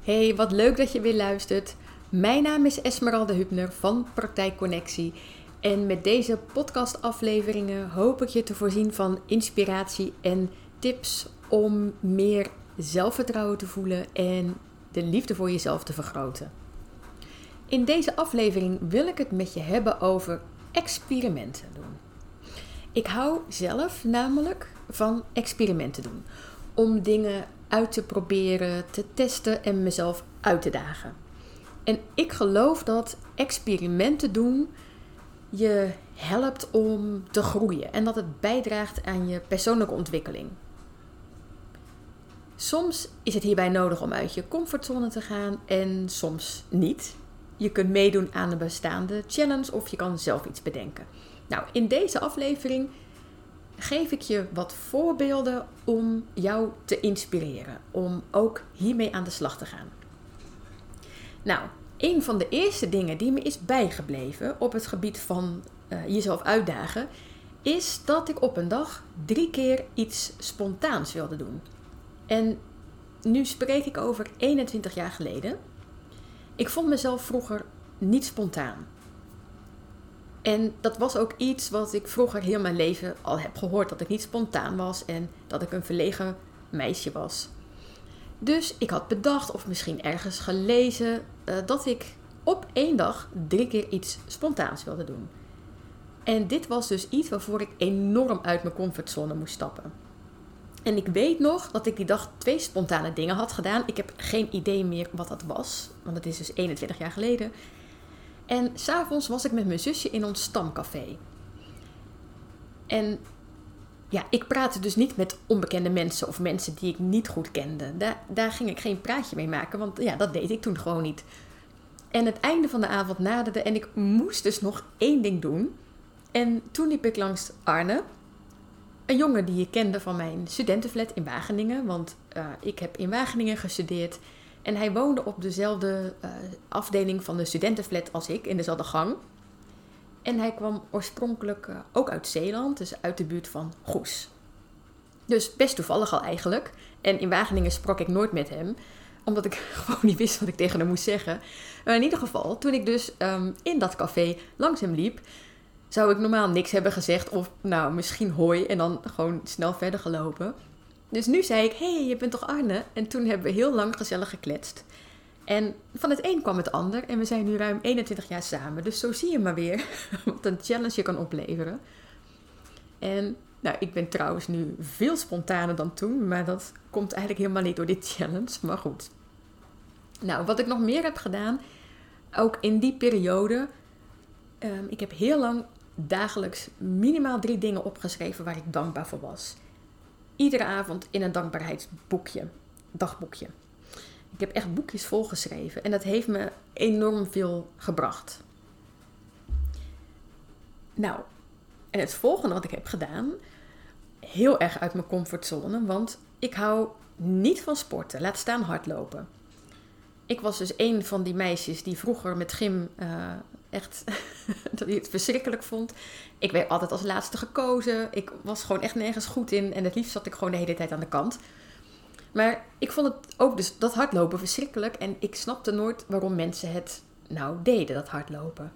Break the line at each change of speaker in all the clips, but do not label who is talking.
Hey, wat leuk dat je weer luistert. Mijn naam is Esmeralda Hubner van Praktijkconnectie. En met deze podcastafleveringen hoop ik je te voorzien van inspiratie en tips om meer zelfvertrouwen te voelen en de liefde voor jezelf te vergroten. In deze aflevering wil ik het met je hebben over experimenten doen. Ik hou zelf namelijk van experimenten doen. Om dingen uit te proberen, te testen en mezelf uit te dagen. En ik geloof dat experimenten doen je helpt om te groeien en dat het bijdraagt aan je persoonlijke ontwikkeling. Soms is het hierbij nodig om uit je comfortzone te gaan en soms niet. Je kunt meedoen aan een bestaande challenge of je kan zelf iets bedenken. Nou, in deze aflevering geef ik je wat voorbeelden om jou te inspireren. Om ook hiermee aan de slag te gaan. Nou, een van de eerste dingen die me is bijgebleven op het gebied van uh, jezelf uitdagen, is dat ik op een dag drie keer iets spontaans wilde doen. En nu spreek ik over 21 jaar geleden. Ik vond mezelf vroeger niet spontaan. En dat was ook iets wat ik vroeger heel mijn leven al heb gehoord: dat ik niet spontaan was en dat ik een verlegen meisje was. Dus ik had bedacht, of misschien ergens gelezen, uh, dat ik op één dag drie keer iets spontaans wilde doen. En dit was dus iets waarvoor ik enorm uit mijn comfortzone moest stappen. En ik weet nog dat ik die dag twee spontane dingen had gedaan. Ik heb geen idee meer wat dat was, want het is dus 21 jaar geleden. En s'avonds was ik met mijn zusje in ons stamcafé. En ja, ik praatte dus niet met onbekende mensen of mensen die ik niet goed kende. Daar, daar ging ik geen praatje mee maken, want ja, dat deed ik toen gewoon niet. En het einde van de avond naderde en ik moest dus nog één ding doen. En toen liep ik langs Arne, een jongen die je kende van mijn studentenflat in Wageningen. Want uh, ik heb in Wageningen gestudeerd. En hij woonde op dezelfde uh, afdeling van de studentenflat als ik, in dezelfde gang. En hij kwam oorspronkelijk uh, ook uit Zeeland, dus uit de buurt van Goes. Dus best toevallig al eigenlijk. En in Wageningen sprak ik nooit met hem, omdat ik gewoon niet wist wat ik tegen hem moest zeggen. Maar in ieder geval, toen ik dus um, in dat café langs hem liep, zou ik normaal niks hebben gezegd of nou misschien hoi en dan gewoon snel verder gelopen. Dus nu zei ik, hé, hey, je bent toch Arne? En toen hebben we heel lang gezellig gekletst. En van het een kwam het ander en we zijn nu ruim 21 jaar samen. Dus zo zie je maar weer wat een challenge je kan opleveren. En nou, ik ben trouwens nu veel spontaner dan toen, maar dat komt eigenlijk helemaal niet door dit challenge. Maar goed. Nou, wat ik nog meer heb gedaan, ook in die periode. Um, ik heb heel lang dagelijks minimaal drie dingen opgeschreven waar ik dankbaar voor was. Iedere avond in een dankbaarheidsboekje, dagboekje. Ik heb echt boekjes volgeschreven en dat heeft me enorm veel gebracht. Nou, en het volgende wat ik heb gedaan, heel erg uit mijn comfortzone, want ik hou niet van sporten, laat staan hardlopen. Ik was dus een van die meisjes die vroeger met gym uh, echt dat hij het verschrikkelijk vond. Ik werd altijd als laatste gekozen. Ik was gewoon echt nergens goed in. En het liefst zat ik gewoon de hele tijd aan de kant. Maar ik vond het ook dus dat hardlopen verschrikkelijk. En ik snapte nooit waarom mensen het nou deden, dat hardlopen.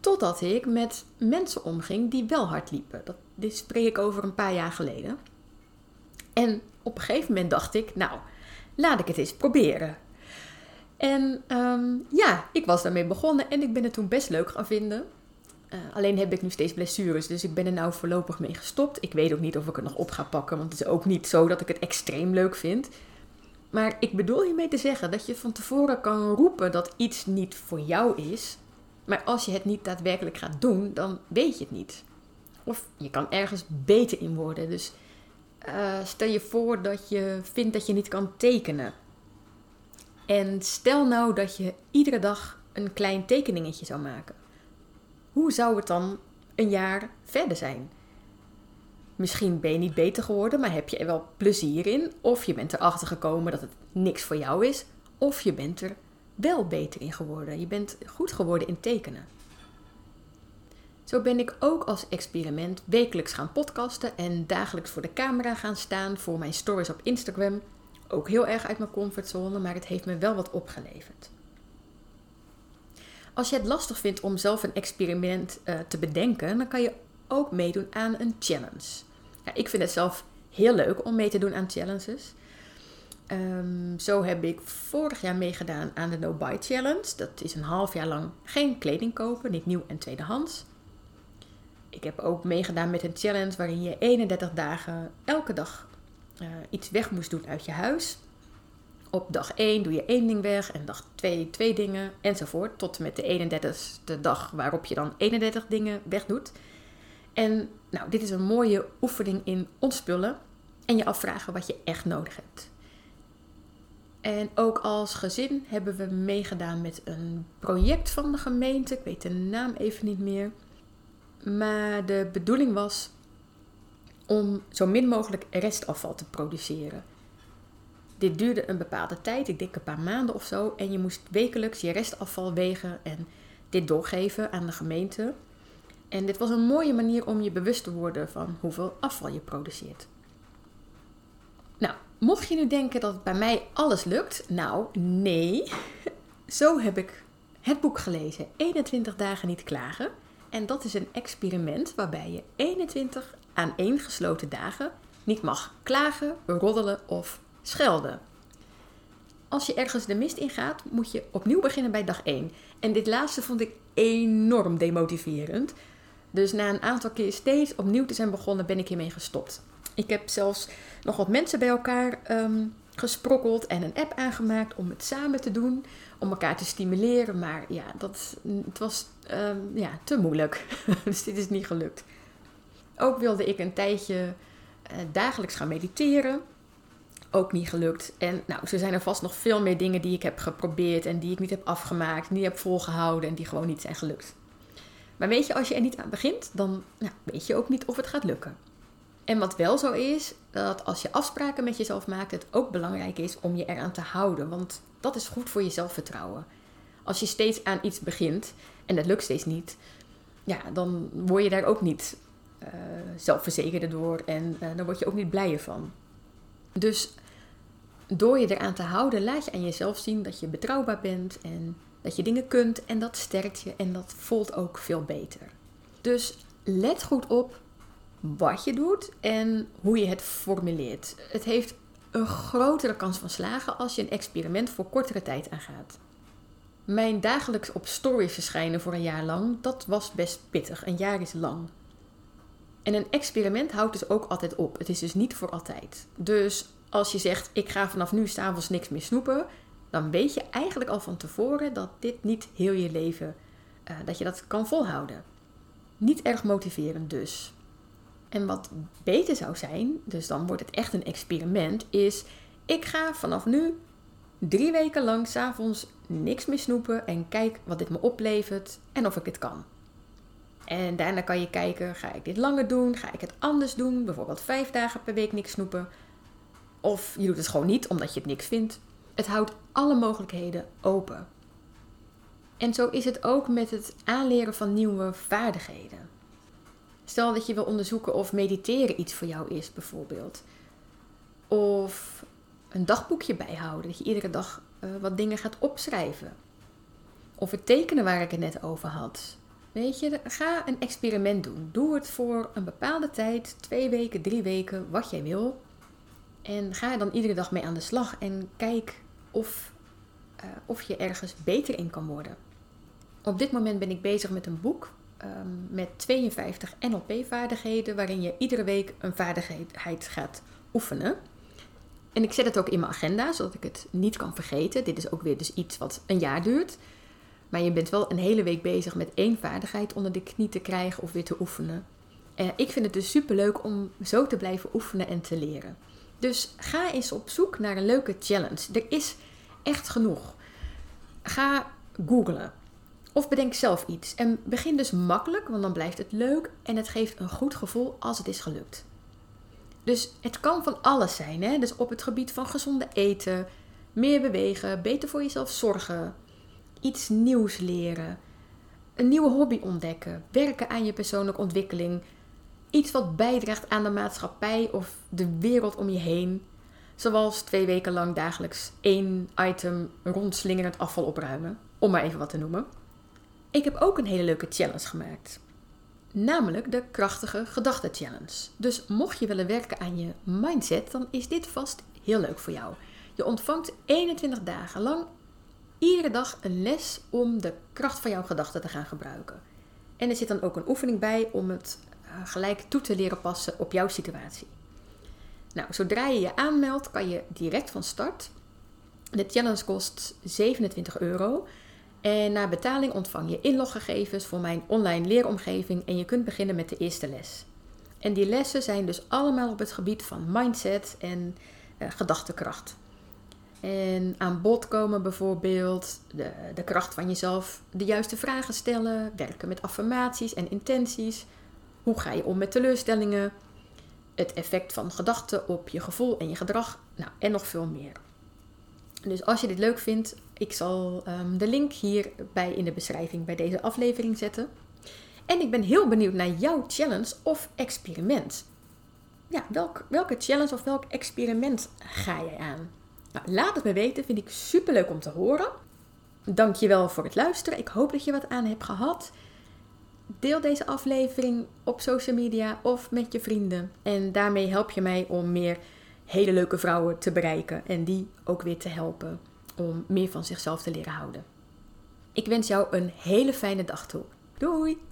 Totdat ik met mensen omging die wel hard liepen. Dat, dit spreek ik over een paar jaar geleden. En op een gegeven moment dacht ik, nou, laat ik het eens proberen. En um, ja, ik was daarmee begonnen en ik ben het toen best leuk gaan vinden. Uh, alleen heb ik nu steeds blessures, dus ik ben er nou voorlopig mee gestopt. Ik weet ook niet of ik het nog op ga pakken, want het is ook niet zo dat ik het extreem leuk vind. Maar ik bedoel hiermee te zeggen dat je van tevoren kan roepen dat iets niet voor jou is. Maar als je het niet daadwerkelijk gaat doen, dan weet je het niet. Of je kan ergens beter in worden. Dus uh, stel je voor dat je vindt dat je niet kan tekenen. En stel nou dat je iedere dag een klein tekeningetje zou maken. Hoe zou het dan een jaar verder zijn? Misschien ben je niet beter geworden, maar heb je er wel plezier in. Of je bent erachter gekomen dat het niks voor jou is. Of je bent er wel beter in geworden. Je bent goed geworden in tekenen. Zo ben ik ook als experiment wekelijks gaan podcasten en dagelijks voor de camera gaan staan voor mijn stories op Instagram ook heel erg uit mijn comfortzone, maar het heeft me wel wat opgeleverd. Als je het lastig vindt om zelf een experiment uh, te bedenken, dan kan je ook meedoen aan een challenge. Ja, ik vind het zelf heel leuk om mee te doen aan challenges. Um, zo heb ik vorig jaar meegedaan aan de No Buy Challenge. Dat is een half jaar lang geen kleding kopen, niet nieuw en tweedehands. Ik heb ook meegedaan met een challenge waarin je 31 dagen elke dag uh, iets weg moest doen uit je huis. Op dag 1 doe je één ding weg en dag 2 twee dingen enzovoort. Tot en met de 31ste dag waarop je dan 31 dingen wegdoet. En nou, dit is een mooie oefening in ontspullen en je afvragen wat je echt nodig hebt. En ook als gezin hebben we meegedaan met een project van de gemeente. Ik weet de naam even niet meer. Maar de bedoeling was om zo min mogelijk restafval te produceren. Dit duurde een bepaalde tijd, ik denk een paar maanden of zo. En je moest wekelijks je restafval wegen en dit doorgeven aan de gemeente. En dit was een mooie manier om je bewust te worden van hoeveel afval je produceert. Nou, mocht je nu denken dat bij mij alles lukt, nou nee. Zo heb ik het boek gelezen, 21 dagen niet klagen. En dat is een experiment waarbij je 21 aan één gesloten dagen niet mag klagen, roddelen of schelden. Als je ergens de mist ingaat, moet je opnieuw beginnen bij dag 1. En dit laatste vond ik enorm demotiverend. Dus na een aantal keer steeds opnieuw te zijn begonnen, ben ik hiermee gestopt. Ik heb zelfs nog wat mensen bij elkaar um, gesprokkeld en een app aangemaakt om het samen te doen, om elkaar te stimuleren. Maar ja, dat, het was um, ja, te moeilijk. dus dit is niet gelukt. Ook wilde ik een tijdje uh, dagelijks gaan mediteren. Ook niet gelukt. En nou, er zijn er vast nog veel meer dingen die ik heb geprobeerd en die ik niet heb afgemaakt, niet heb volgehouden en die gewoon niet zijn gelukt. Maar weet je, als je er niet aan begint, dan nou, weet je ook niet of het gaat lukken. En wat wel zo is, dat als je afspraken met jezelf maakt, het ook belangrijk is om je eraan te houden. Want dat is goed voor je zelfvertrouwen. Als je steeds aan iets begint en dat lukt steeds niet, ja, dan word je daar ook niet zelfverzekerder door en uh, dan word je ook niet blijer van. Dus door je eraan te houden, laat je aan jezelf zien dat je betrouwbaar bent en dat je dingen kunt en dat sterkt je en dat voelt ook veel beter. Dus let goed op wat je doet en hoe je het formuleert. Het heeft een grotere kans van slagen als je een experiment voor kortere tijd aangaat. Mijn dagelijks op stories verschijnen voor een jaar lang, dat was best pittig. Een jaar is lang. En een experiment houdt dus ook altijd op. Het is dus niet voor altijd. Dus als je zegt, ik ga vanaf nu s'avonds niks meer snoepen, dan weet je eigenlijk al van tevoren dat dit niet heel je leven, uh, dat je dat kan volhouden. Niet erg motiverend dus. En wat beter zou zijn, dus dan wordt het echt een experiment, is ik ga vanaf nu drie weken lang s'avonds niks meer snoepen en kijk wat dit me oplevert en of ik het kan. En daarna kan je kijken, ga ik dit langer doen? Ga ik het anders doen? Bijvoorbeeld vijf dagen per week niks snoepen. Of je doet het gewoon niet omdat je het niks vindt. Het houdt alle mogelijkheden open. En zo is het ook met het aanleren van nieuwe vaardigheden. Stel dat je wil onderzoeken of mediteren iets voor jou is, bijvoorbeeld. Of een dagboekje bijhouden, dat je iedere dag uh, wat dingen gaat opschrijven. Of het tekenen waar ik het net over had. Weet je, ga een experiment doen. Doe het voor een bepaalde tijd, twee weken, drie weken, wat jij wil. En ga er dan iedere dag mee aan de slag en kijk of, uh, of je ergens beter in kan worden. Op dit moment ben ik bezig met een boek um, met 52 NLP-vaardigheden, waarin je iedere week een vaardigheid gaat oefenen. En ik zet het ook in mijn agenda, zodat ik het niet kan vergeten. Dit is ook weer dus iets wat een jaar duurt. Maar je bent wel een hele week bezig met één vaardigheid onder de knie te krijgen of weer te oefenen. En ik vind het dus super leuk om zo te blijven oefenen en te leren. Dus ga eens op zoek naar een leuke challenge. Er is echt genoeg. Ga googlen. Of bedenk zelf iets. En begin dus makkelijk, want dan blijft het leuk en het geeft een goed gevoel als het is gelukt. Dus het kan van alles zijn. Hè? Dus op het gebied van gezonde eten, meer bewegen, beter voor jezelf zorgen, iets nieuws leren, een nieuwe hobby ontdekken, werken aan je persoonlijke ontwikkeling, iets wat bijdraagt aan de maatschappij of de wereld om je heen. Zoals twee weken lang dagelijks één item rondslingerend afval opruimen, om maar even wat te noemen. Ik heb ook een hele leuke challenge gemaakt. Namelijk de krachtige gedachten challenge. Dus mocht je willen werken aan je mindset, dan is dit vast heel leuk voor jou. Je ontvangt 21 dagen lang iedere dag een les om de kracht van jouw gedachten te gaan gebruiken. En er zit dan ook een oefening bij om het eh, gelijk toe te leren passen op jouw situatie. Nou, zodra je je aanmeldt, kan je direct van start. De challenge kost 27 euro. En na betaling ontvang je inloggegevens voor mijn online leeromgeving en je kunt beginnen met de eerste les. En die lessen zijn dus allemaal op het gebied van mindset en uh, gedachtekracht. En aan bod komen bijvoorbeeld de, de kracht van jezelf, de juiste vragen stellen, werken met affirmaties en intenties. Hoe ga je om met teleurstellingen? Het effect van gedachten op je gevoel en je gedrag. Nou, en nog veel meer. Dus als je dit leuk vindt, ik zal um, de link hierbij in de beschrijving bij deze aflevering zetten. En ik ben heel benieuwd naar jouw challenge of experiment. Ja, welk, welke challenge of welk experiment ga jij aan? Nou, laat het me weten, vind ik super leuk om te horen. Dankjewel voor het luisteren. Ik hoop dat je wat aan hebt gehad. Deel deze aflevering op social media of met je vrienden. En daarmee help je mij om meer hele leuke vrouwen te bereiken en die ook weer te helpen om meer van zichzelf te leren houden. Ik wens jou een hele fijne dag toe. Doei!